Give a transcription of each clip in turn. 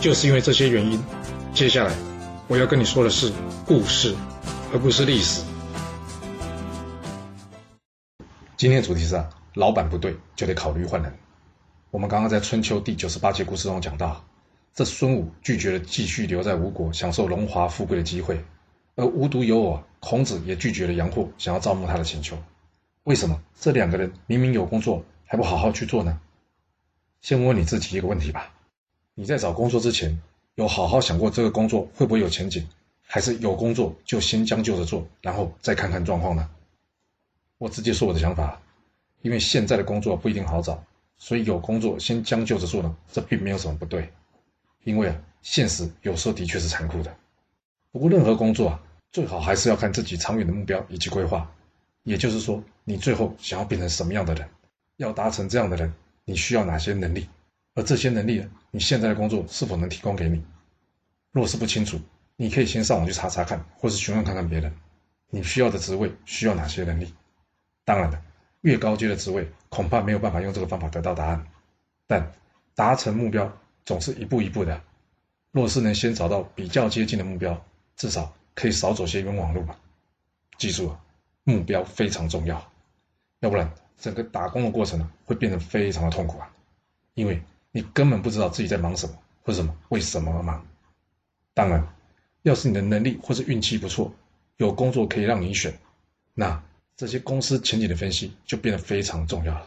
就是因为这些原因，接下来我要跟你说的是故事，而不是历史。今天主题是啊老板不对就得考虑换人。我们刚刚在春秋第九十八节故事中讲到，这孙武拒绝了继续留在吴国享受荣华富贵的机会，而无独有偶，孔子也拒绝了杨过想要招募他的请求。为什么这两个人明明有工作还不好好去做呢？先问问你自己一个问题吧。你在找工作之前，有好好想过这个工作会不会有前景，还是有工作就先将就着做，然后再看看状况呢？我直接说我的想法，因为现在的工作不一定好找，所以有工作先将就着做呢，这并没有什么不对。因为啊，现实有时候的确是残酷的。不过任何工作啊，最好还是要看自己长远的目标以及规划，也就是说，你最后想要变成什么样的人，要达成这样的人，你需要哪些能力？而这些能力，你现在的工作是否能提供给你？若是不清楚，你可以先上网去查查看，或是询问看看别人，你需要的职位需要哪些能力？当然了，越高阶的职位恐怕没有办法用这个方法得到答案，但达成目标总是一步一步的。若是能先找到比较接近的目标，至少可以少走些冤枉路吧。记住啊，目标非常重要，要不然整个打工的过程呢会变得非常的痛苦啊，因为。你根本不知道自己在忙什么，或者什么为什么而忙。当然，要是你的能力或是运气不错，有工作可以让你选，那这些公司前景的分析就变得非常重要了。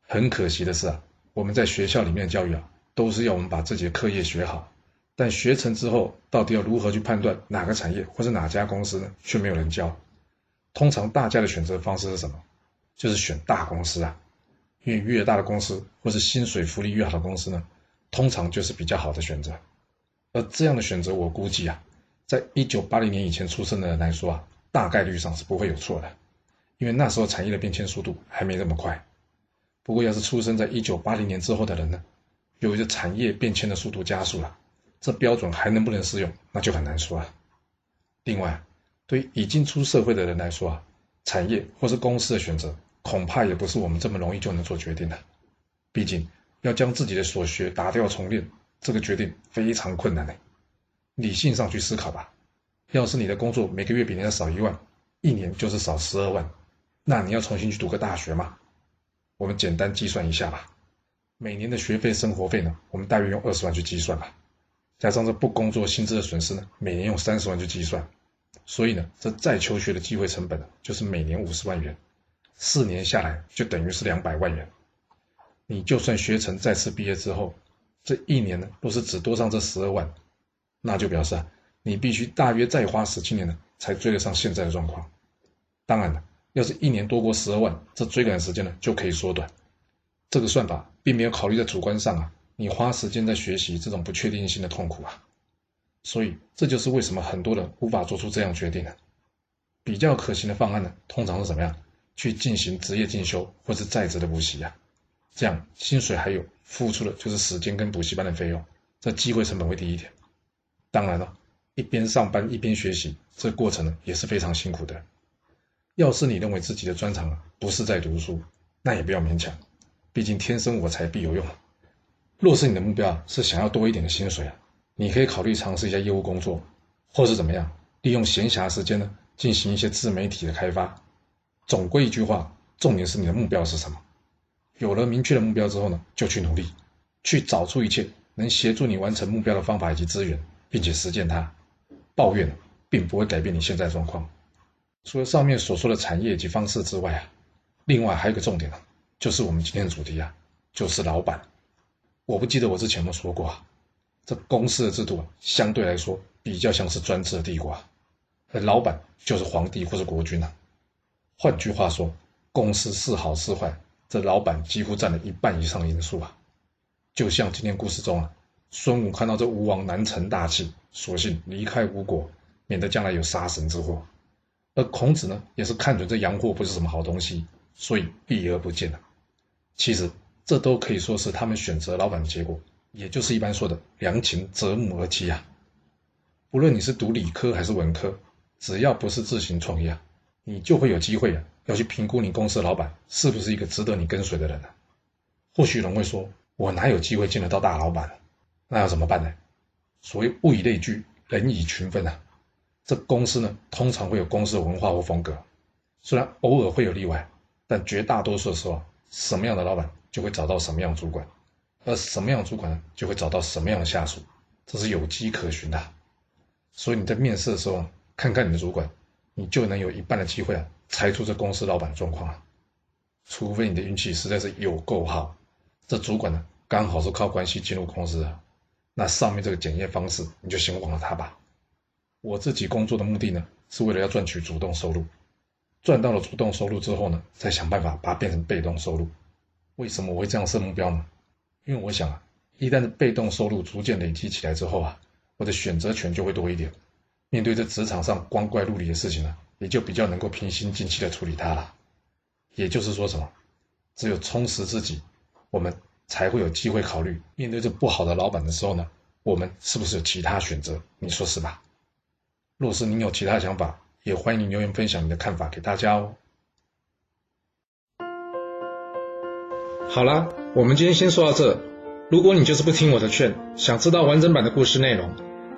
很可惜的是啊，我们在学校里面的教育啊，都是要我们把自己的课业学好，但学成之后，到底要如何去判断哪个产业或者哪家公司呢？却没有人教。通常大家的选择方式是什么？就是选大公司啊。因为越大的公司，或是薪水福利越好的公司呢，通常就是比较好的选择。而这样的选择，我估计啊，在一九八零年以前出生的人来说啊，大概率上是不会有错的，因为那时候产业的变迁速度还没这么快。不过，要是出生在一九八零年之后的人呢，由于产业变迁的速度加速了，这标准还能不能适用，那就很难说了。另外，对于已经出社会的人来说啊，产业或是公司的选择。恐怕也不是我们这么容易就能做决定的，毕竟要将自己的所学打掉重练，这个决定非常困难的。理性上去思考吧，要是你的工作每个月比人家少一万，一年就是少十二万，那你要重新去读个大学吗？我们简单计算一下吧，每年的学费、生活费呢，我们大约用二十万去计算吧，加上这不工作薪资的损失呢，每年用三十万去计算，所以呢，这再求学的机会成本呢，就是每年五十万元。四年下来就等于是两百万元，你就算学成再次毕业之后，这一年呢，若是只多上这十二万，那就表示啊，你必须大约再花十七年呢，才追得上现在的状况。当然了，要是一年多过十二万，这追赶时间呢就可以缩短。这个算法并没有考虑在主观上啊，你花时间在学习这种不确定性的痛苦啊，所以这就是为什么很多人无法做出这样决定的。比较可行的方案呢，通常是什么样？去进行职业进修或是在职的补习呀，这样薪水还有付出的就是时间跟补习班的费用，这机会成本会低一点。当然了，一边上班一边学习，这过程呢也是非常辛苦的。要是你认为自己的专长啊不是在读书，那也不要勉强，毕竟天生我材必有用。若是你的目标是想要多一点的薪水啊，你可以考虑尝试一下业务工作，或是怎么样，利用闲暇时间呢进行一些自媒体的开发。总归一句话，重点是你的目标是什么。有了明确的目标之后呢，就去努力，去找出一切能协助你完成目标的方法以及资源，并且实践它。抱怨并不会改变你现在状况。除了上面所说的产业及方式之外啊，另外还有个重点呢，就是我们今天的主题啊，就是老板。我不记得我之前有没有说过啊，这公司的制度啊相对来说比较像是专制的帝国，而老板就是皇帝或者国君啊。换句话说，公司是好是坏，这老板几乎占了一半以上因素啊。就像今天故事中啊，孙武看到这吴王难成大器，索性离开吴国，免得将来有杀身之祸。而孔子呢，也是看准这洋货不是什么好东西，所以避而不见了。其实这都可以说是他们选择老板的结果，也就是一般说的良禽择木而栖啊。不论你是读理科还是文科，只要不是自行创业，你就会有机会啊，要去评估你公司的老板是不是一个值得你跟随的人啊。或许人会说，我哪有机会见得到大老板？那要怎么办呢？所谓物以类聚，人以群分啊。这公司呢，通常会有公司的文化或风格，虽然偶尔会有例外，但绝大多数的时候，什么样的老板就会找到什么样的主管，而什么样的主管就会找到什么样的下属，这是有迹可循的。所以你在面试的时候，看看你的主管，你就能有一半的机会啊，猜出这公司老板的状况啊。除非你的运气实在是有够好，这主管呢刚好是靠关系进入公司的。那上面这个检验方式，你就先忘了它吧。我自己工作的目的呢，是为了要赚取主动收入。赚到了主动收入之后呢，再想办法把它变成被动收入。为什么我会这样设目标呢？因为我想啊，一旦被动收入逐渐累积起来之后啊，我的选择权就会多一点。面对这职场上光怪陆离的事情呢，也就比较能够平心静气的处理它了。也就是说什么？只有充实自己，我们。才会有机会考虑面对这不好的老板的时候呢，我们是不是有其他选择？你说是吧？若是您有其他想法，也欢迎留言分享你的看法给大家哦。好啦，我们今天先说到这。如果你就是不听我的劝，想知道完整版的故事内容，